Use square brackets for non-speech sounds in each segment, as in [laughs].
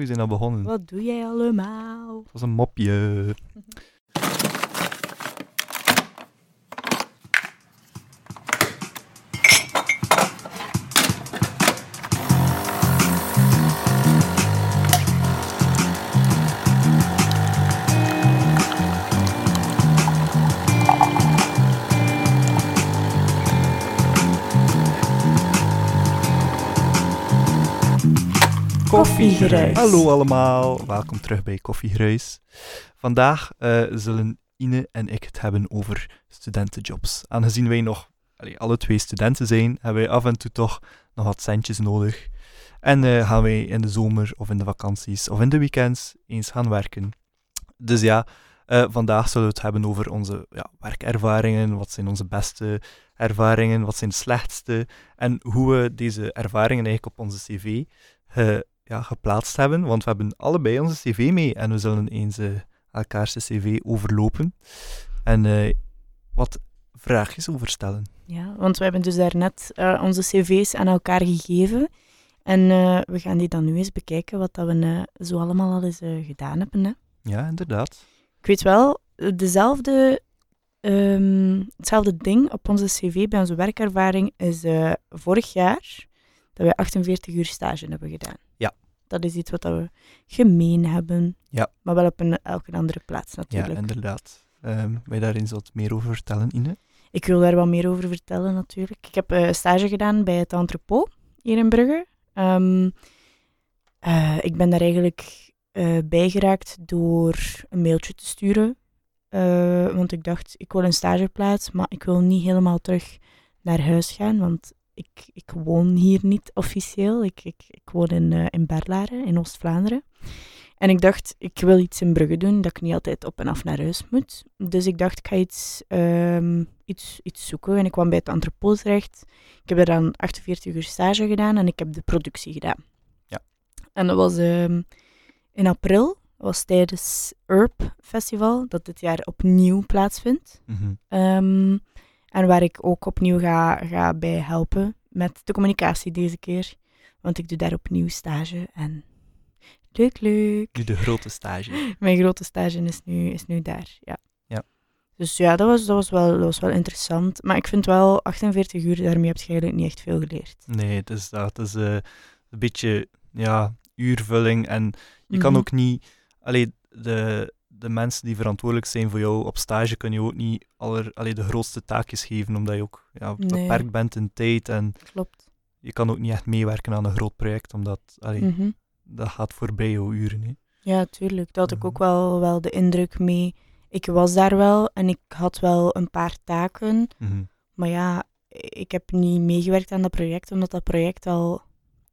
we zijn al begonnen. Wat doe jij allemaal? Het was een mopje. [laughs] Koffiegeruis. Hallo allemaal, welkom terug bij Koffiegruis. Vandaag eh, zullen Ine en ik het hebben over studentenjobs. Aangezien wij nog alle twee studenten zijn, hebben wij af en toe toch nog wat centjes nodig. En eh, gaan wij in de zomer of in de vakanties of in de weekends eens gaan werken. Dus ja, eh, vandaag zullen we het hebben over onze ja, werkervaringen. Wat zijn onze beste ervaringen? Wat zijn de slechtste? En hoe we deze ervaringen eigenlijk op onze cv ja, geplaatst hebben. Want we hebben allebei onze cv mee en we zullen eens eh, elkaars cv overlopen. En eh, wat vraagjes over stellen. Ja, want we hebben dus daarnet eh onze cv's aan elkaar gegeven. En we gaan die dan nu eens bekijken wat dat we zo allemaal al eens gedaan hebben. Hè. Ja, inderdaad. Ik weet wel, dezelfde, ehm, hetzelfde ding op onze cv bij onze werkervaring is vorig jaar dat wij 48 uur stage hebben gedaan. Dat is iets wat we gemeen hebben. Ja. Maar wel op een, elke andere plaats natuurlijk. Ja, inderdaad. Ehm wil je daar eens wat meer over vertellen, Ine? Ik wil daar wat meer over vertellen natuurlijk. Ik heb eh, stage gedaan bij het entrepot hier in Brugge. Ehm, eh, ik ben daar eigenlijk eh, bijgeraakt door een mailtje te sturen. Want ik dacht, ik wil een stageplaats, maar ik wil niet helemaal terug naar huis gaan, want ik, ik woon hier niet officieel. Ik, ik, ik woon in, eh, in Berlaren, in Oost-Vlaanderen. En ik dacht, ik wil iets in Brugge doen, dat ik niet altijd op en af naar huis moet. Dus ik dacht, ik ga iets, ehm, iets, iets zoeken. En ik kwam bij het entrepot terecht. Ik heb er dan 48 uur stage gedaan en ik heb de productie gedaan. Ja. En dat was ehm, in april, was tijdens Urp Festival, dat dit jaar opnieuw plaatsvindt. Ehm, en waar ik ook opnieuw ga, ga bij helpen met de communicatie deze keer. Want ik doe daar opnieuw stage en leuk, leuk. Nu de grote stage. [laughs] Mijn grote stage is nu, is nu daar, ja. Ja. Dus ja, dat was, dat, was wel, dat was wel interessant. Maar ik vind wel, 48 uur, daarmee heb je eigenlijk niet echt veel geleerd. Nee, het is dat. Het is eh, een beetje ja, uurvulling. En je kan Mhm. ook niet... Allee, de, de mensen die verantwoordelijk zijn voor jou op stage kun je ook niet aller, allee, de grootste taakjes geven, omdat je ook ja, Nee. beperkt bent in tijd. En Klopt. je kan ook niet echt meewerken aan een groot project, omdat allee, Mhm. dat gaat voorbij jouw uren. Hè. Ja, tuurlijk. Dat had ik ook wel, wel de indruk mee. Ik was daar wel en ik had wel een paar taken. Mhm. Maar ja, ik heb niet meegewerkt aan dat project, omdat dat project al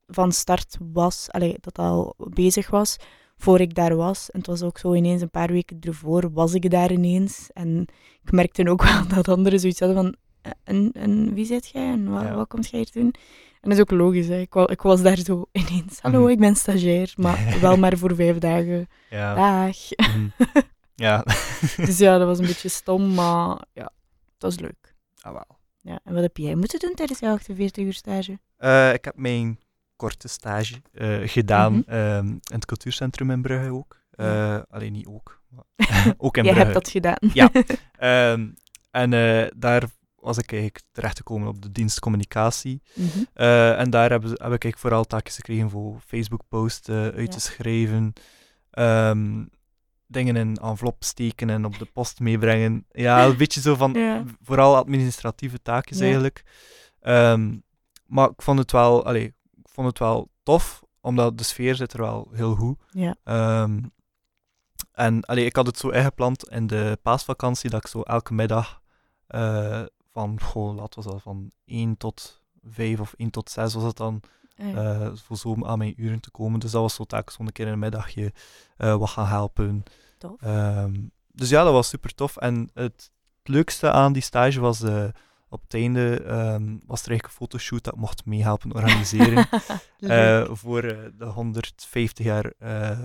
van start was, allee, dat al bezig was, voor ik daar was. En het was ook zo ineens een paar weken ervoor, was ik daar ineens. En ik merkte ook [laughs] wel dat anderen zoiets hadden van, "Eh, en, en wie zit jij en wat, Ja. wat komt jij hier doen? En dat is ook logisch, hè. Ik, ik was daar zo [laughs] ineens, hallo, Mhm. ik ben stagiair, maar [laughs] wel maar voor vijf dagen. Ja. Dag. Mhm. ja. Dus ja, dat was een beetje stom, maar ja, het was leuk. Ah, wel. Ja, en wat heb jij moeten doen tijdens jouw 48 uur stage? Eh, ik heb mijn korte stage eh, gedaan Mhm. ehm, in het cultuurcentrum in Brugge ook. Eh, Ja. Alleen niet ook. maar [laughs] ook in Jij Brugge. hebt dat gedaan. Ja. [laughs] Ehm, en eh, daar was ik eigenlijk terechtgekomen op de dienst communicatie. Mhm. Eh, en daar heb, heb ik eigenlijk vooral taakjes gekregen voor Facebook-posts eh, uit Ja. te schrijven. ehm, dingen in envelop steken en op de post meebrengen. Ja, een beetje zo van [laughs] Ja. vooral administratieve taakjes Ja. eigenlijk. Ehm, maar ik vond het wel, allee, vond het wel tof, omdat de sfeer zit er wel heel goed. Ja. Ehm, en allee, ik had het zo ingepland in de paasvakantie dat ik zo elke middag eh, van, goh, we dat van 1 tot 5 of 1 tot 6 was het dan, eh, voor zo aan mijn uren te komen. Dus dat was zo taak, zo'n keer in een middagje eh, wat gaan helpen. Tof. Ehm, dus ja, dat was super tof. En het leukste aan die stage was eh, op het einde ehm, was er eigenlijk een fotoshoot dat ik mocht meehelpen organiseren. [laughs] Eh, voor eh, de 150 jaar, eh,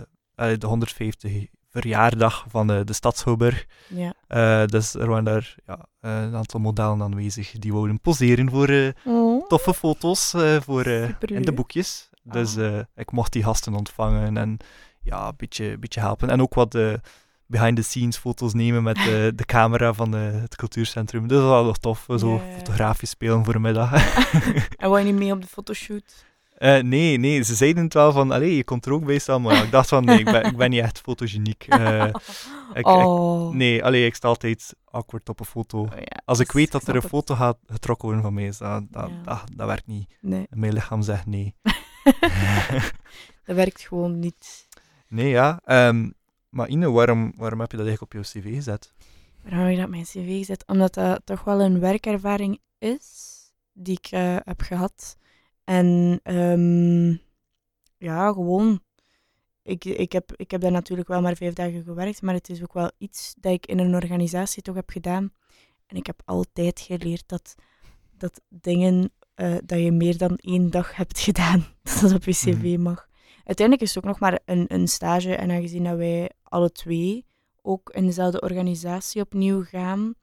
de 150 verjaardag van de Schouwburg. ja. Eh, dus er waren daar ja, een aantal modellen aanwezig die wouden poseren voor eh, Oh, toffe foto's eh, voor, in de boekjes. Dus Ah. eh, ik mocht die gasten ontvangen en ja, een beetje, beetje helpen. En ook wat eh, behind-the-scenes foto's nemen met eh, de camera van eh, het cultuurcentrum. Dus dat was wel tof, zo ja. fotografisch spelen voor een middag. [laughs] En wou je niet mee op de fotoshoot? Eh, nee, nee, ze zeiden het wel van, allee, je komt er ook bij staan, maar ik dacht van, nee, ik ben, ik ben niet echt fotogeniek. Eh, [laughs] ik- ik- oh. nee, allee, ik sta altijd awkward op een foto. Oh, ja, Als ik weet dat er een het. foto gaat getrokken worden van mij, is dat, dat, Ja. dat, dat werkt niet. Nee, Mijn lichaam zegt nee. [laughs] dat werkt gewoon niet. nee, ja. ehm, maar Ine, waarom, waarom heb je dat eigenlijk op jouw cv gezet? Waarom heb ik dat op mijn cv gezet? Omdat dat toch wel een werkervaring is die ik eh, heb gehad. En ehm, ja, gewoon. Ik, ik, heb, ik heb daar natuurlijk wel maar vijf dagen gewerkt, maar het is ook wel iets dat ik in een organisatie toch heb gedaan. En ik heb altijd geleerd dat, dat dingen, eh, dat je meer dan één dag hebt gedaan, [laughs] dat dat op je cv Mhm. mag. Uiteindelijk is het ook nog maar een, een stage en aangezien dat wij alle twee ook in dezelfde organisatie opnieuw gaan,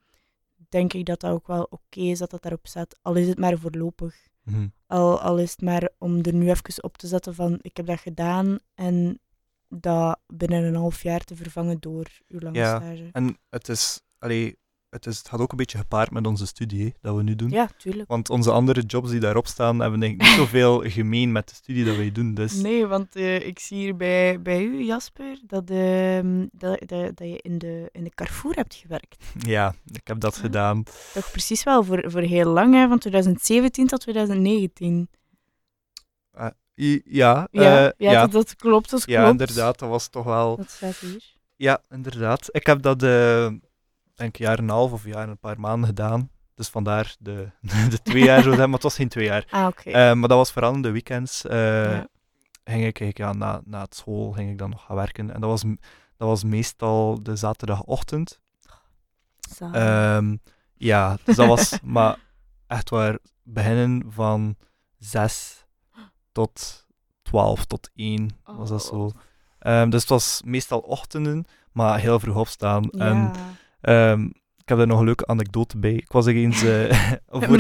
denk ik dat dat ook wel oké is dat dat daarop staat. Al is het maar voorlopig. Hm. Al, al is het maar om er nu even op te zetten van ik heb dat gedaan en dat binnen een half jaar te vervangen door uw lange Ja, stage. En het is, allee, het is, het gaat ook een beetje gepaard met onze studie hè, dat we nu doen. Ja, tuurlijk. Want onze andere jobs die daarop staan, hebben denk ik niet zoveel [laughs] gemeen met de studie dat wij doen. Dus Nee, want eh, ik zie hier bij, bij u, Jasper, dat, ehm, dat, dat, dat je in de, in de Carrefour hebt gewerkt. ja, ik heb dat Ja. gedaan. Toch precies wel voor, voor heel lang, hè, van 2017 tot 2019. I- ja, Ja, eh, ja, ja, Dat, dat klopt, dat ja, klopt. inderdaad. Dat was toch wel... Dat staat hier. Ja, inderdaad. Ik heb dat, eh denk een jaar en een half of een jaar en een paar maanden gedaan. Dus vandaar de, [laughs] de twee jaar zo maar het was geen twee jaar. Ah. Eh, maar dat was vooral in de weekends. eh, Ja. Ging ik ja, na, na het school ging ik dan nog gaan werken. En dat was, dat was meestal de zaterdagochtend. Ehm, ja, dus dat was [laughs] maar echt waar beginnen van zes tot twaalf tot één was dat zo. Oh. Ehm, dus het was meestal ochtenden, maar heel vroeg opstaan. En ehm, ik heb daar nog een leuke anekdote bij. Ik was er eens eh, [laughs] voor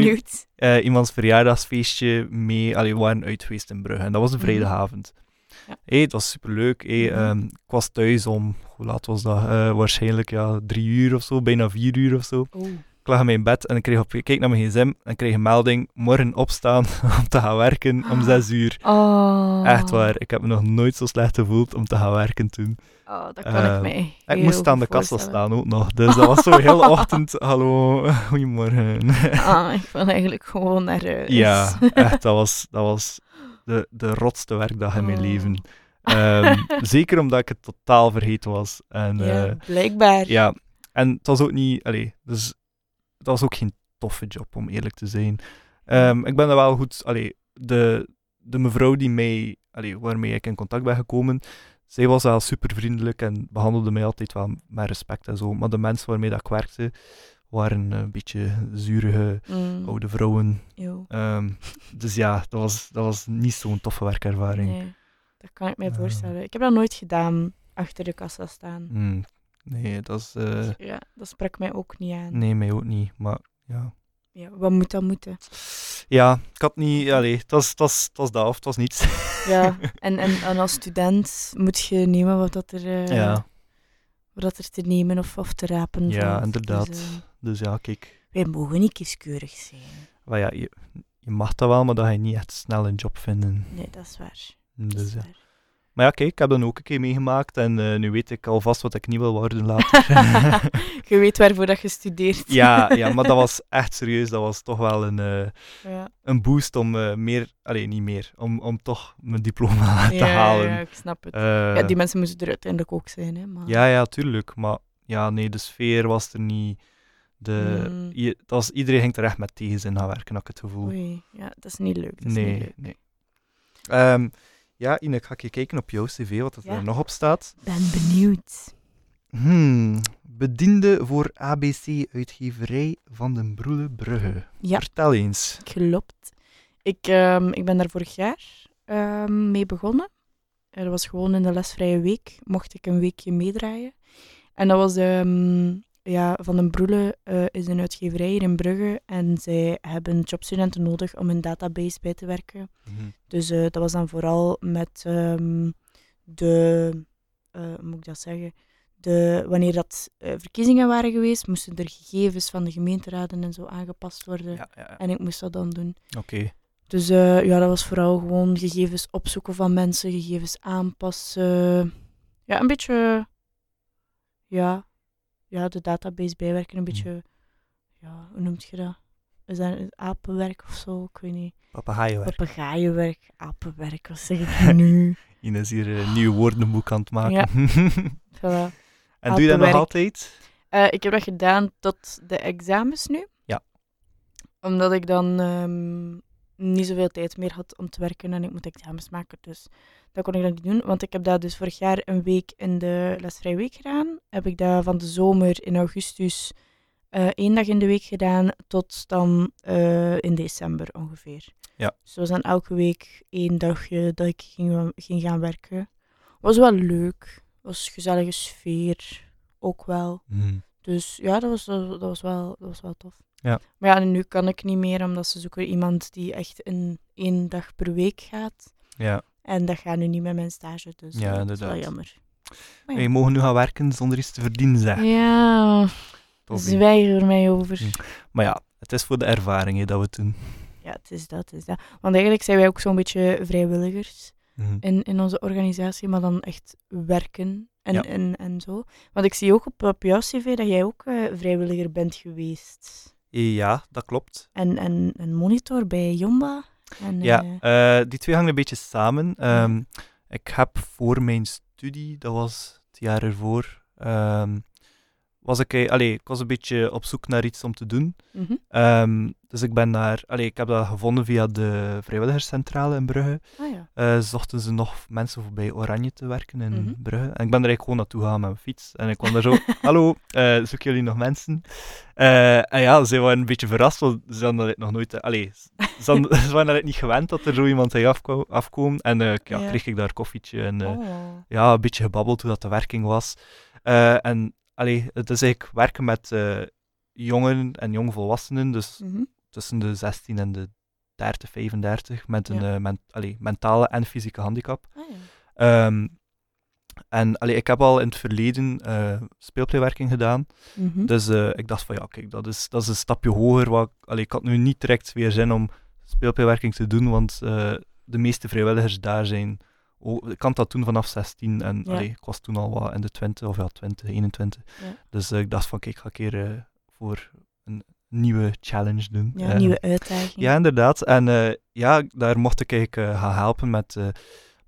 eh, iemands verjaardagsfeestje mee. Allee, we waren uit geweest in Brugge en dat was een Mhm. vrijdagavond. Ja. Hey, het was superleuk. Hey, Mhm. ehm, ik was thuis om, hoe laat was dat? Eh, waarschijnlijk ja, drie uur of zo, bijna vier uur of zo. Oh. Ik lag in mijn bed en ik, kreeg op, ik keek naar mijn gsm en kreeg een melding, morgen opstaan [laughs] om te gaan werken om [gasps] zes uur. Oh. Echt waar, ik heb me nog nooit zo slecht gevoeld om te gaan werken toen. Oh, dat kan Eh, ik mij En ik moest aan de kassa staan ook nog, dus dat was zo heel [laughs] ochtend, hallo, [laughs] goedemorgen. Ah, ik wil eigenlijk gewoon naar huis. Ja, [laughs] echt, dat was, dat was de, de rotste werkdag in mijn Oh. leven. Ehm, zeker omdat ik het totaal vergeten was. En, Ja, eh, blijkbaar. ja. en het was ook niet, allee, dus het was ook geen toffe job, om eerlijk te zijn. Ehm, ik ben er wel goed, allee, de, de mevrouw die mij, allee, waarmee ik in contact ben gekomen, zij was wel super vriendelijk en behandelde mij altijd wel met respect en zo. Maar de mensen waarmee dat ik werkte, waren een beetje zurige Mm, oude vrouwen. Ehm, dus ja, dat was, dat was niet zo'n toffe werkervaring. Nee, dat kan ik mij Eh. voorstellen. Ik heb dat nooit gedaan, achter de kassa staan. Hmm, nee, dat is... eh, Ja, dat sprak mij ook niet aan. nee, mij ook niet. Maar ja... Ja, wat moet dat moeten? Ja, ik had niet... Allee, het was, het was, het was dat of het was niets. Ja, [laughs] en, en, en als student moet je nemen wat dat er, eh, ja, wat dat er te nemen of, of te rapen Ja, valt. inderdaad. Dus, eh, dus ja, kijk. wij mogen niet kieskeurig zijn. Maar ja, je, je mag dat wel, maar dan ga je niet echt snel een job vinden. Nee, dat is waar. Dat Dus is ja. waar. Maar ja, kijk, ik heb dat ook een keer meegemaakt en eh, nu weet ik alvast wat ik niet wil worden later. [laughs] je weet waarvoor dat je studeert. ja, ja, maar dat was echt serieus. Dat was toch wel een, eh, ja. een boost om eh, meer... Allee, niet meer. Om, om toch mijn diploma [laughs] te Ja, halen. Ja, ik snap het. Ja, die mensen moeten er uiteindelijk ook zijn. Hè, maar... Ja, ja, tuurlijk. Maar ja, nee, de sfeer was er niet. De, Mm. je, was, iedereen ging er echt met tegenzin gaan werken, had ik het gevoel. Oei, ja, dat is niet leuk. Dat is niet nee, leuk. nee. Ehm, ja, Ine, ik ga je kijken op jouw cv, wat er Ja. nog op staat. ben benieuwd. Hmm, bediende voor ABC-uitgeverij van den Broele Brugge. Ja. Vertel eens. Klopt. Ik, ehm, ik ben daar vorig jaar ehm, mee begonnen. Dat was gewoon in de lesvrije week. Mocht ik een weekje meedraaien. En dat was ehm, ja, Van den Broele eh, is een uitgeverij hier in Brugge en zij hebben jobstudenten nodig om hun database bij te werken. Mhm. Dus eh, dat was dan vooral met ehm, de, eh, hoe moet ik dat zeggen, de, wanneer dat verkiezingen waren geweest, moesten er gegevens van de gemeenteraden en zo aangepast worden. Ja, ja, ja. En ik moest dat dan doen. Oké. Dus ja, dat was vooral gewoon gegevens opzoeken van mensen, gegevens aanpassen. Ja, een beetje, ja, ja de database bijwerken, een beetje, ja, hoe noemt je dat? Is dat apenwerk of zo? Ik weet niet. Papegaaienwerk. Papegaaienwerk, apenwerk, wat zeg ik [laughs] nu? Ines hier een nieuw woordenboek aan het maken. Ja. [laughs] Voilà. en doe je dat nog altijd? Eh, ik heb dat gedaan tot de examens nu. Ja. Omdat ik dan ehm, niet zoveel tijd meer had om te werken en ik moet examens maken. Dus dat kon ik dan niet doen. Want ik heb dat dus vorig jaar een week in de lesvrije week gedaan. Heb ik dat van de zomer in augustus eh, één dag in de week gedaan tot dan eh, in december ongeveer. Ja. Dus was dan elke week één dagje dat ik ging, ging gaan werken. Was wel leuk. Was een gezellige sfeer. Ook wel. Mhm. Dus ja, dat was, dat was, wel, dat was wel tof. Ja. Maar ja, nu kan ik niet meer, omdat ze zoeken iemand die echt in één dag per week gaat. Ja. En dat gaat nu niet met mijn stage, dus Ja, dat is wel jammer. Maar ja. je mogen nu gaan werken zonder iets te verdienen, zeg. Ja, zwijg er mij over. Hm. Maar ja, het is voor de ervaring hè, dat we het doen. Ja, het is dat, het is dat. Want eigenlijk zijn wij ook zo'n beetje vrijwilligers Mhm. in, in onze organisatie, maar dan echt werken en, Ja. en, en zo. Want ik zie ook op, op jouw cv dat jij ook eh, vrijwilliger bent geweest. Ja, dat klopt. En, en, en monitor bij Jomba. En, Ja, eh, eh, die twee hangen een beetje samen. Ehm, ik heb voor mijn studie, dat was het jaar ervoor, ehm, was ik, eh, allee, ik was een beetje op zoek naar iets om te doen. mhm. Ehm, dus ik ben naar, allee, ik heb dat gevonden via de vrijwilligerscentrale in Brugge. Ah ja. Eh, zochten ze nog mensen voor bij Oranje te werken in Mhm. Brugge. En ik ben er eigenlijk gewoon naartoe gegaan met mijn fiets. En ik kwam daar zo, [laughs] hallo, eh, zoeken jullie nog mensen? En ja, ze waren een beetje verrast, want ze hadden dat nog nooit... Allee, ze, hadden- ze waren eigenlijk niet gewend dat er zo iemand afko- afkomen. En ja, Ja. kreeg ik daar koffietje en oh. ja, een beetje gebabbeld hoe dat de werking was. En allee, het is eigenlijk werken met eh jongeren en jongvolwassenen, dus Mhm. tussen de 16 en de 30, 35, met een Ja. eh, men- allee, mentale en fysieke handicap. Ah ja. Ehm, en allee, ik heb al in het verleden speelplaywerking gedaan, Mhm. dus ik dacht van ja, kijk, dat is, dat is een stapje hoger. Wat, allee, ik had nu niet direct weer zin om speelplaywerking te doen, want de meeste vrijwilligers daar zijn... Oh, ik kan dat doen vanaf 16 en Ja. allee, ik was toen al wat in de 20 of ja, 20, 21. Ja. Dus eh, ik dacht van kijk, ik ga een keer eh, voor een nieuwe challenge doen. Ja, Eh, nieuwe uitdaging. ja, inderdaad. En ja, daar mocht ik eigenlijk gaan helpen met,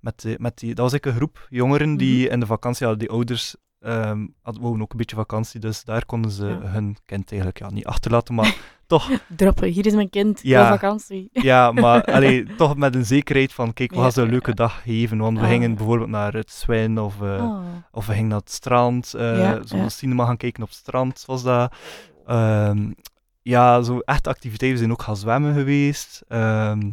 met, met die... Dat was eigenlijk een groep jongeren die in de vakantie hadden, die ouders ehm hadden ook een beetje vakantie, dus daar konden ze hun kind eigenlijk ja, niet achterlaten, maar [laughs] toch, [laughs] Droppen, hier is mijn kind, Ja. ja. vakantie. ja, maar [laughs] allee, toch met een zekerheid van, kijk, we gaan ze een leuke dag geven, want we Ah, gingen bijvoorbeeld naar het Zwijn of, eh, Oh. of we gingen naar het strand, eh Ja, zo ja. cinema gaan kijken op het strand, was dat. Ehm, ja, zo echte activiteiten. We zijn ook gaan zwemmen geweest. Ehm,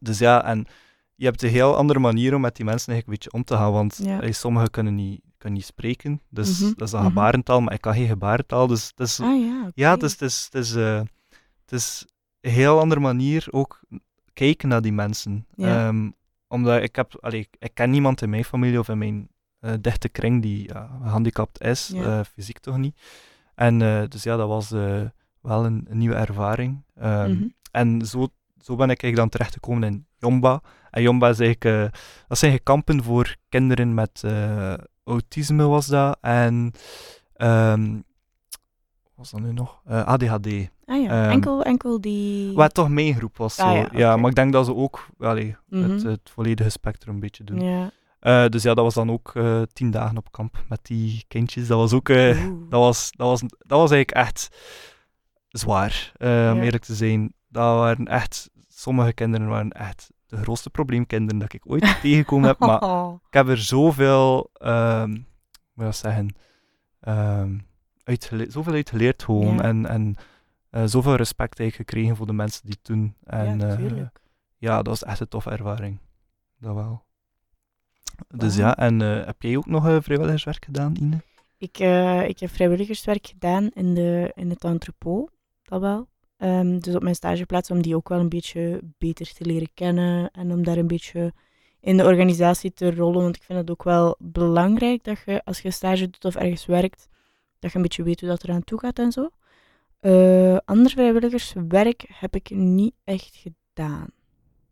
dus ja, en je hebt een heel andere manier om met die mensen eigenlijk een beetje om te gaan, want Ja. eh, sommigen kunnen niet, kunnen niet spreken, dus dat is dan mhm. gebarentaal, maar ik kan geen gebarentaal, dus het is, Ah ja, oké. ja, het is, het, is, het, is, eh, het is een heel andere manier ook kijken naar die mensen. Ja. Ehm, omdat ik heb, allee, ik- ken niemand in mijn familie of in mijn eh, dichte kring die gehandicapt is, Ja. eh, fysiek toch niet. En dus ja, dat was wel een, een nieuwe ervaring. Ehm, Mhm. En zo, zo ben ik eigenlijk dan terechtgekomen in Jomba. En Jomba is eigenlijk, dat zijn kampen voor kinderen met autisme was dat. En ehm, wat was dat nu nog? Eh, ADHD. Ah ja, Ehm, enkel, enkel die... Wat toch mijn groep was. Zo. Ah, ja, maar ik denk dat ze ook allee, Mhm. het, het volledige spectrum een beetje doen. Ja. Eh, dus ja, dat was dan ook eh, tien dagen op kamp met die kindjes. Dat was ook... dat, was, dat, was, dat was eigenlijk echt zwaar, om Ja. eerlijk te zijn. Dat waren echt... Sommige kinderen waren echt de grootste probleemkinderen dat ik ooit [laughs] tegengekomen heb. Maar Oh. [laughs] ik heb er zoveel... ehm hoe moet ik dat zeggen? ehm uitgele- zoveel uit geleerd gewoon. Ja. En, en eh, zoveel respect eigenlijk gekregen voor de mensen die het doen. En, ja, eh, tuurlijk. ja, dat was echt een toffe ervaring. Dat wel. Dus ja, en eh, heb jij ook nog eh, vrijwilligerswerk gedaan, Ine? Ik, eh, ik heb vrijwilligerswerk gedaan in, de, in het entrepot, dat wel. Ehm, dus op mijn stageplaats om die ook wel een beetje beter te leren kennen en om daar een beetje in de organisatie te rollen. Want ik vind het ook wel belangrijk dat je, als je stage doet of ergens werkt, dat je een beetje weet hoe dat eraan toe gaat en zo. Eh ander vrijwilligerswerk heb ik niet echt gedaan.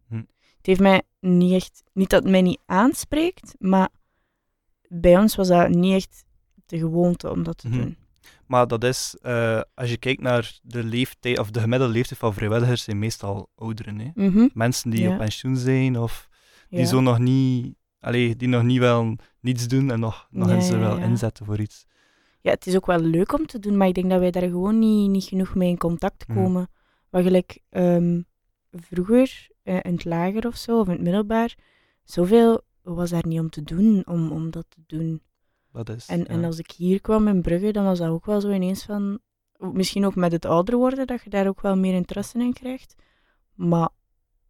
Hm. Het heeft mij niet echt, niet dat het mij niet aanspreekt, maar bij ons was dat niet echt de gewoonte om dat te Mhm. doen. Maar dat is, eh, als je kijkt naar de leeftijd, of de gemiddelde leeftijd van vrijwilligers, zijn meestal ouderen. Hè? Mhm, Mensen die Ja. op pensioen zijn, of die ja. zo nog niet, allee, die nog niet wel niets doen en nog, nog eens er wel inzetten voor iets. ja, het is ook wel leuk om te doen, maar ik denk dat wij daar gewoon niet, niet genoeg mee in contact Mhm. komen. Wat gelijk ehm, vroeger, eh, in het lager of zo, of in het middelbaar, zoveel was daar niet om te doen, om, om dat te doen. Dat is, En, en als ik hier kwam in Brugge, dan was dat ook wel zo ineens van... Misschien ook met het ouder worden, dat je daar ook wel meer interesse in krijgt. Maar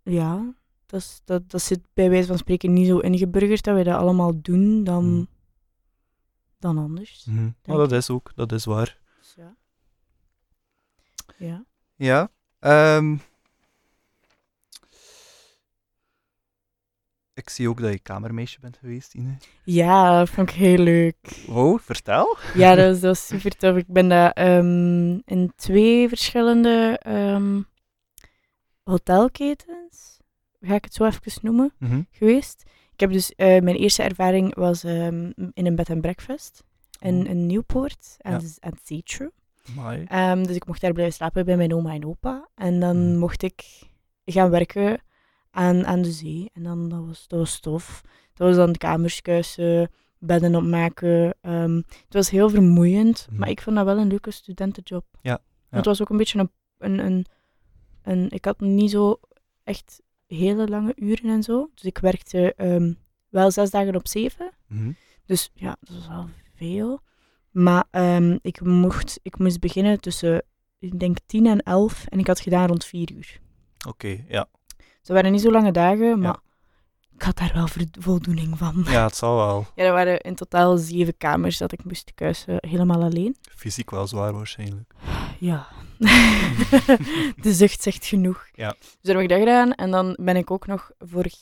ja, dat, is- dat, dat zit bij wijze van spreken niet zo ingeburgerd dat wij dat allemaal doen dan, Mhm. dan anders. Mhm. Maar dat is ook, dat is waar. Dus ja. Ja. Ja. ehm, ik zie ook dat je kamermeisje bent geweest, Ine. ja, dat vond ik heel leuk. Wow, vertel. Ja, dat was, dat was super tof. Ik ben daar ehm, in twee verschillende ehm, hotelketens, ga ik het zo even noemen, Mhm. geweest. Ik heb dus, eh, mijn eerste ervaring was ehm, in een bed and breakfast in, Oh. in Nieuwpoort aan, Ja. de- aan het Zeetrue. Dus ik mocht daar blijven slapen bij mijn oma en opa. En dan Mhm. mocht ik gaan werken aan, aan de zee. En dan, dat was, dat was tof. Dat was dan kamers kuisen, bedden opmaken. Ehm, het was heel vermoeiend, Mhm. maar ik vond dat wel een leuke studentenjob. Ja, ja. Het was ook een beetje een, een, een, een... Ik had niet zo echt hele lange uren en zo. Dus ik werkte ehm, wel zes dagen op zeven. Mhm. Dus ja, dat was wel veel. Maar ehm, ik, mocht, ik moest beginnen tussen, ik denk, tien en elf. En ik had gedaan rond vier uur. Oké, ja. Ze waren niet zo lange dagen, maar ik had daar wel voldoening van. Ja, het zal wel. [laughs] Ja, er waren in totaal zeven kamers dat ik moest kuisen, helemaal alleen. Fysiek wel zwaar waarschijnlijk. Ja. [laughs] [laughs] de zucht zegt genoeg. Ja. Dus dan heb ik dat gedaan. En dan ben ik ook nog vorig...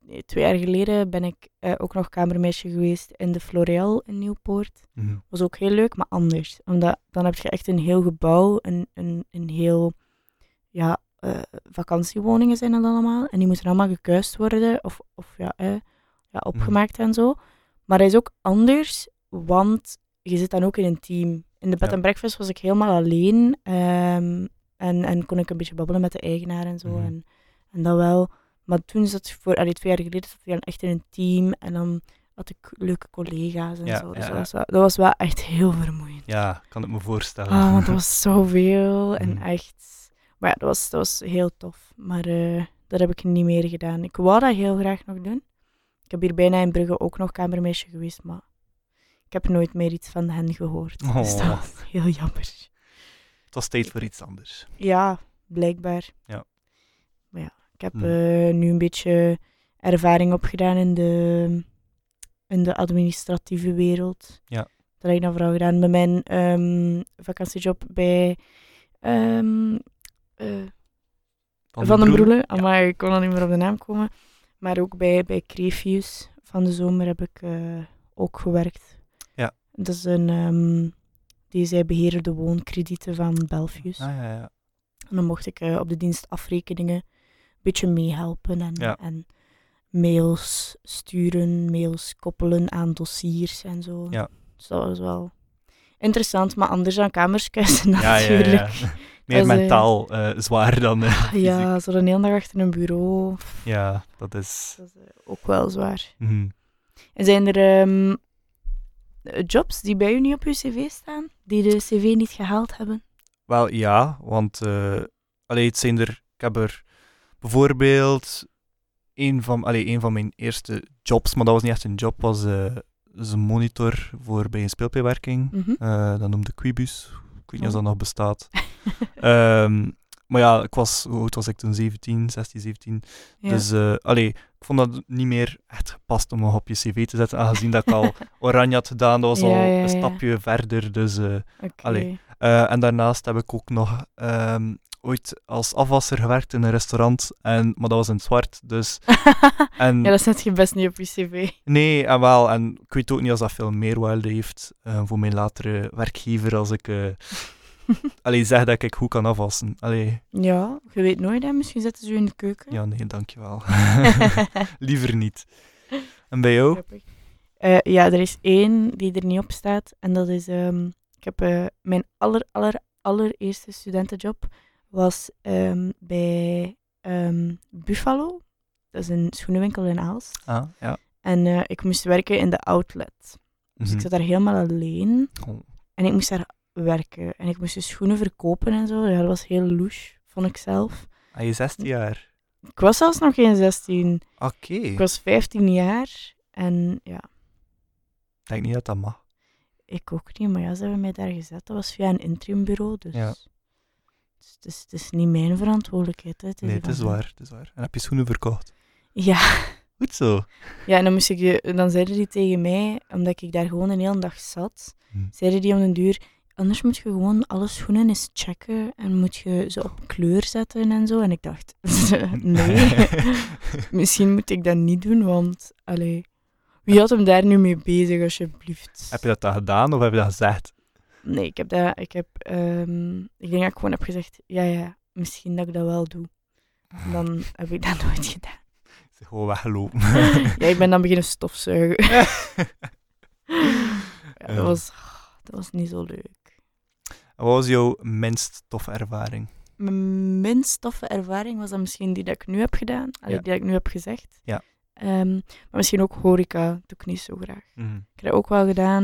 Nee, twee jaar geleden ben ik eh, ook nog kamermeisje geweest in de Floreal in Nieuwpoort. Mhm. was ook heel leuk, maar anders. Omdat dan heb je echt een heel gebouw, een, een, een heel... Ja, eh, vakantiewoningen zijn dat allemaal. En die moeten allemaal gekuist worden of, of ja, eh, ja, opgemaakt en zo. Maar dat is ook anders, want je zit dan ook in een team. In de bed Ja. and breakfast was ik helemaal alleen. ehm, en, en kon ik een beetje babbelen met de eigenaar en zo. Mhm. En, en dat wel. Maar toen zat ik voor, allee, twee jaar geleden, zat ik dan echt in een team. En dan had ik leuke collega's en Ja, zo. Dus ja, dat, was wel, dat was wel echt heel vermoeiend. Ja, kan ik me voorstellen. Ah, want dat was [laughs] zoveel en Mhm. echt... Maar ja, dat was, dat was heel tof. Maar eh, dat heb ik niet meer gedaan. Ik wou dat heel graag nog doen. Ik heb hier bijna in Brugge ook nog kamermeisje geweest, maar ik heb nooit meer iets van hen gehoord. Dus dat Oh. was heel jammer. Het was tijd voor iets anders. Ja, blijkbaar. Ja. Maar ja, ik heb Hm. eh, nu een beetje ervaring opgedaan in de, in de administratieve wereld. Ja. Dat heb ik dan vooral gedaan met mijn ehm, vakantiejob bij ehm, Van den Broele. Ja. Maar ik kon al niet meer op de naam komen. Maar ook bij, bij Crevius van de zomer heb ik eh, ook gewerkt. Ja. Dat is een... ehm, die zij beheren de woonkredieten van Belfius. Ah, ja, ja. En dan mocht ik eh, op de dienst afrekeningen een beetje meehelpen en, Ja. en mails sturen, mails koppelen aan dossiers en zo. Ja. Dus dat was wel interessant, maar anders dan kamerskuisen [laughs] Ja, ja, ja, natuurlijk. [laughs] Meer mentaal eh, zwaar dan eh, fysiek. Ja, zo een hele dag achter een bureau, Ja, dat is... dat is eh, ook wel zwaar. mhm. En zijn er ehm, eh, jobs die bij u niet op uw cv staan, die de cv niet gehaald hebben? Wel ja, want allee, het zijn er, ik heb er bijvoorbeeld een van, allee, een van mijn eerste jobs, maar dat was niet echt een job, was een monitor voor bij een speelpijwerking. Mhm. Eh, dat noemde Quibus. Ik weet niet of Oh. dat nog bestaat. [laughs] [laughs] Ehm, maar ja, ik was, hoe oud was ik toen? 17, 16, 17. Ja. Dus eh allee, ik vond dat niet meer echt gepast om nog op je cv te zetten, aangezien dat ik al [laughs] oranje had gedaan. Dat was Ja, al ja, een stapje verder. Dus, eh, allee. eh, en daarnaast heb ik ook nog ehm, ooit als afwasser gewerkt in een restaurant, en, maar dat was in het zwart. Dus, [laughs] en, ja, dat zet je best niet op je cv. Nee, en wel. En ik weet ook niet als dat veel meerwaarde heeft voor mijn latere werkgever als ik allee, zeg dat ik goed kan afwassen. Allee, Ja, je weet nooit, hè. Misschien zetten ze in de keuken. ja, nee, dankjewel. [laughs] Liever niet. En bij jou? Eh, ja, er is één die er niet op staat. En dat is... ehm, ik heb eh, mijn aller, aller, allereerste studentenjob was ehm, bij ehm, Buffalo. Dat is een schoenenwinkel in Aalst. Ah, ja. En eh, ik moest werken in de outlet. Dus ik Mhm. zat daar helemaal alleen. Oh. En ik moest daar werken. En ik moest de schoenen verkopen en zo. Ja, dat was heel louche, vond ik zelf. Ah, je 16 jaar. Ik was zelfs nog geen 16. Oké. Ik was 15 jaar. En ja, Ik denk niet dat dat mag. ik ook niet. Maar ja, ze hebben mij daar gezet. Dat was via een interimbureau. Dus, Ja. dus het, is, het is niet mijn verantwoordelijkheid. Hè. Het Nee, het is waar. Het is waar. En heb je schoenen verkocht? Ja. Goed zo. ja, en dan, moest ik, dan zeiden die tegen mij, omdat ik daar gewoon een hele dag zat, Hm. zeiden die om den duur, anders moet je gewoon alle schoenen eens checken en moet je ze op kleur zetten en zo. En ik dacht, [laughs] nee, [laughs] misschien moet ik dat niet doen, want, allee, wie had hem daar nu mee bezig, alsjeblieft? heb je dat dan gedaan of heb je dat gezegd? Nee, ik heb dat, ik heb, ehm, ik denk dat ik gewoon heb gezegd, ja, ja, misschien dat ik dat wel doe. En dan heb ik dat nooit gedaan. [laughs] Gewoon weggelopen. Ja, ik ben dan beginnen stofzuigen. Ja. dat, was, dat was niet zo leuk. Wat was jouw minst toffe ervaring? Mijn minst toffe ervaring was dan misschien die dat ik nu heb gedaan. allee, Ja. Die dat ik nu heb gezegd. Ja. Ehm, maar misschien ook horeca doe ik niet zo graag. Mhm. Ik heb dat ook wel gedaan.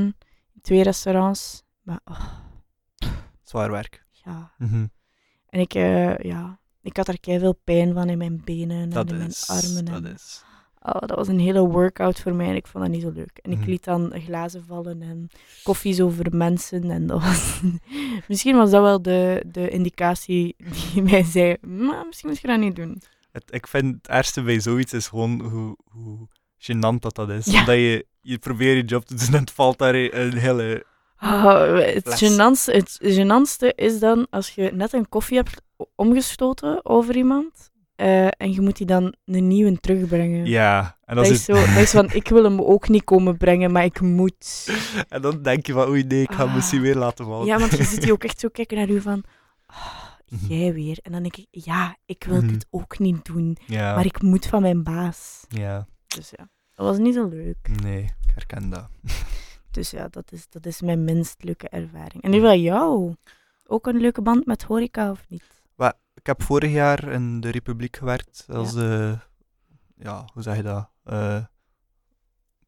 in Twee restaurants. Maar oh, Zwaar werk. ja. Mhm. En ik, eh, ja, ik had er veel pijn van in mijn benen Dat en in is. mijn armen. Dat en, is. Oh, dat was een hele workout voor mij en ik vond dat niet zo leuk. En ik Mhm. liet dan glazen vallen en koffies over mensen. En dat was... [laughs] misschien was dat wel de, de indicatie die [laughs] mij zei, maar misschien moet je dat niet doen. Het, ik vind het ergste bij zoiets is gewoon hoe, hoe gênant dat dat is. Ja. Omdat je, je probeert je job te doen en het valt daar een hele... Ah, het, gênantste, het gênantste is dan als je net een koffie hebt omgestoten over iemand eh, en je moet die dan een nieuwe terugbrengen. Ja, en, Dat is, zo, dat is van, ik wil hem ook niet komen brengen, maar ik moet. [laughs] en dan denk je van, oei nee, ik ga hem Ah. misschien weer laten vallen. Ja, want je ziet die ook echt zo [laughs] kijken naar u van, ah, Mhm. jij weer. En dan denk ik, ja, ik wil Mhm. het ook niet doen, ja. maar ik moet van mijn baas. ja, Dus ja, dat was niet zo leuk. nee, ik herken dat. [laughs] Dus ja, dat is, dat is mijn minst leuke ervaring. En nu wel jou. Ook een leuke band met horeca of niet? Ik heb vorig jaar in de Republiek gewerkt als, eh, ja, hoe zeg je dat? Eh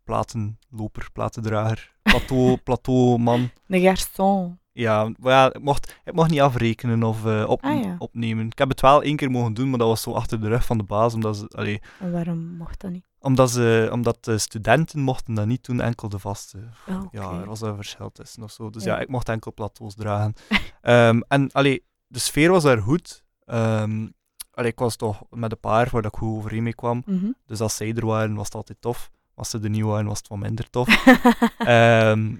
platenloper, platendrager, [laughs] plateau, plateauman. De garçon. Ja, maar ja, ik mocht, ik mocht niet afrekenen of eh, op, Ah, ja. opnemen. Ik heb het wel één keer mogen doen, maar dat was zo achter de rug van de baas, omdat ze, allee, En waarom mocht dat niet? omdat, ze, omdat de studenten mochten dat niet doen, enkel de vaste. Oh, oké. Ja, er was een verschil tussen of zo. Dus Ja. ja, ik mocht enkel plateaus dragen. [laughs] Ehm, en allee, de sfeer was daar goed. Ehm, allee, ik was toch met een paar waar ik goed overeen mee kwam. Mhm. Dus als zij er waren, was het altijd tof. Als ze er niet waren, was het wat minder tof. [laughs] Ehm,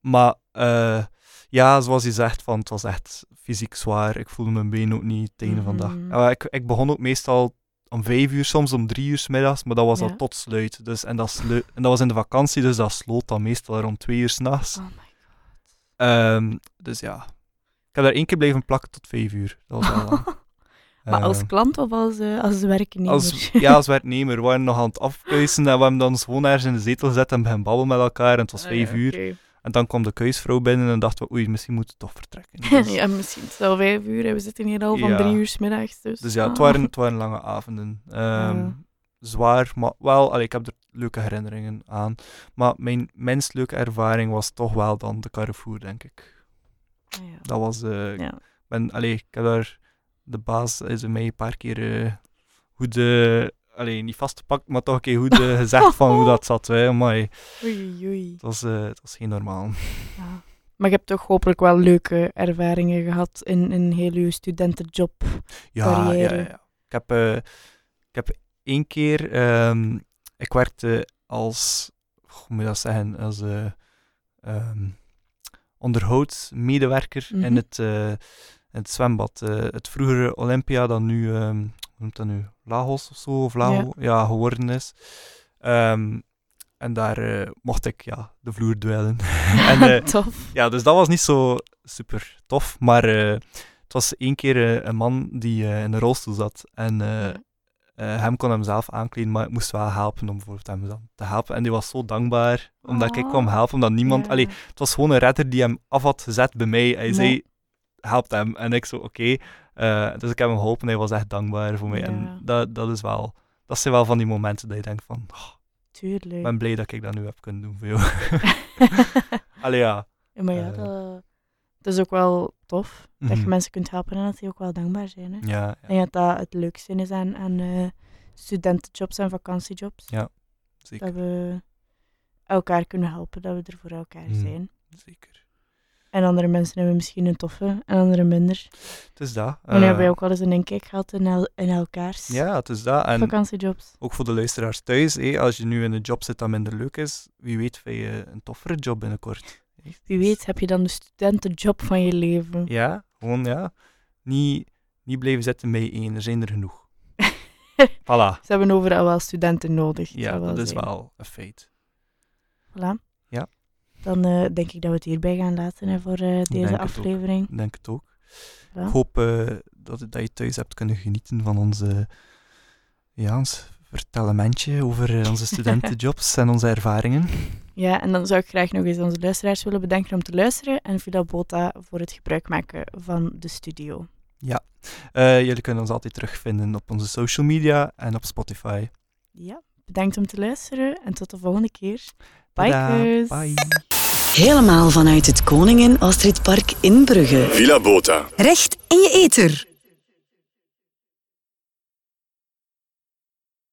maar eh, ja, zoals je zegt, van, het was echt fysiek zwaar. Ik voelde mijn been ook niet het einde van de dag. Mhm. Eh, ik, ik begon ook meestal om vijf uur, soms om drie uur 's middags, maar dat was Ja. al tot sluit. Dus, en, dat en dat was in de vakantie, dus dat sloot dan meestal rond twee uur s'nachts. Oh my Ehm dus ja, ik heb daar één keer blijven plakken tot vijf uur. Dat was wel [laughs] lang. Maar als Ehm, klant of als, eh, als werknemer? als, ja, als werknemer. We waren nog aan het afkuisen en we hebben dan gewoon ergens in de zetel gezet en beginnen babbelen met elkaar. En het was Ah, vijf uur. En dan kwam de kuisvrouw binnen en dachten we, oei, misschien moeten we toch vertrekken. [laughs] Dus, ja, misschien het is al vijf uur en we zitten hier al van Ja. drie uur 's middags. Dus, dus ja, het ah. waren, het waren lange avonden. Ehm, Ja. Zwaar, maar wel, allee, ik heb er leuke herinneringen aan. Maar mijn minst leuke ervaring was toch wel dan de Carrefour, denk ik. Ah, ja. Dat was... eh, Ja. ben, allee, ik heb daar... De baas is mij een paar keer eh, goed... eh, allee, niet vastgepakt, maar toch een keer goed eh, gezegd [laughs] van hoe dat zat. Hè. Amai, Oei, oei. het, was, het was geen normaal. Ja. Maar je hebt toch hopelijk wel leuke ervaringen gehad in, in heel je studentenjob. Ja, ja, ja. Ik heb, ik heb één keer, ehm, ik werkte als, hoe moet je dat zeggen, als eh ehm, onderhoudsmedewerker in, Mhm. in het zwembad. Eh, het vroegere Olympia, dat nu, ehm, hoe noemt dat nu, Lagos of zo, of Lago, ja, geworden is. Ehm, en daar eh, mocht ik ja, de vloer dweilen. [laughs] en, eh, Tof. ja, dus dat was niet zo super tof. Maar het was één keer een man die in een rolstoel zat. En Ja. hem kon hem zelf aankleden, maar ik moest wel helpen om bijvoorbeeld hem dan te helpen. En die was zo dankbaar omdat ik kwam Oh. helpen. Omdat niemand... Allee, het was gewoon een redder die hem af had gezet bij mij. Hij Nee. zei, help hem. En ik zo, oké. Eh, dus ik heb hem geholpen en hij was echt dankbaar voor mij. Ja. En dat, dat is wel... Dat zijn wel van die momenten dat je denkt van... "Oh, Tuurlijk. ik ben blij dat ik dat nu heb kunnen doen voor jou. [laughs] Allee, ja. Ja, maar ja, Eh. dat, dat is ook wel tof. Dat je Mhm. mensen kunt helpen en dat die ook wel dankbaar zijn. Hè. Ja, ja, denk dat dat het leukste is aan, aan eh, studentenjobs en vakantiejobs. zeker. Dat we elkaar kunnen helpen, dat we er voor elkaar Mhm. zijn. zeker. En andere mensen hebben misschien een toffe en andere minder. Het is dat. Maar nu eh, hebben wij ook wel eens een inkijk gehad in, el- in elkaars Ja, het is dat. En vakantiejobs. ook voor de luisteraars thuis, hé, als je nu in een job zit dat minder leuk is, wie weet vind je een toffere job binnenkort. Wie weet heb je dan de studentenjob van je leven. Ja, gewoon ja. Niet, niet blijven zitten bij één, er zijn er genoeg. [laughs] Voilà. Ze hebben overal wel studenten nodig. Ja, zal dat is wel een feit. Voilà. Ja. Dan eh, denk ik dat we het hierbij gaan laten hè, voor eh, deze aflevering. Ik denk het ook. Ja. Ik hoop eh, dat, dat je thuis hebt kunnen genieten van onze, ja, ons vertellementje over onze [laughs] studentenjobs en onze ervaringen. Ja, en dan zou ik graag nog eens onze luisteraars willen bedanken om te luisteren en Villa Bota voor het gebruik maken van de studio. Eh, jullie kunnen ons altijd terugvinden op onze social media en op Spotify. Ja, bedankt om te luisteren en tot de volgende keer. Bye, Tada. Bye. Helemaal vanuit het Koningin Astridpark in Brugge. Villa Bota. Recht in je eter.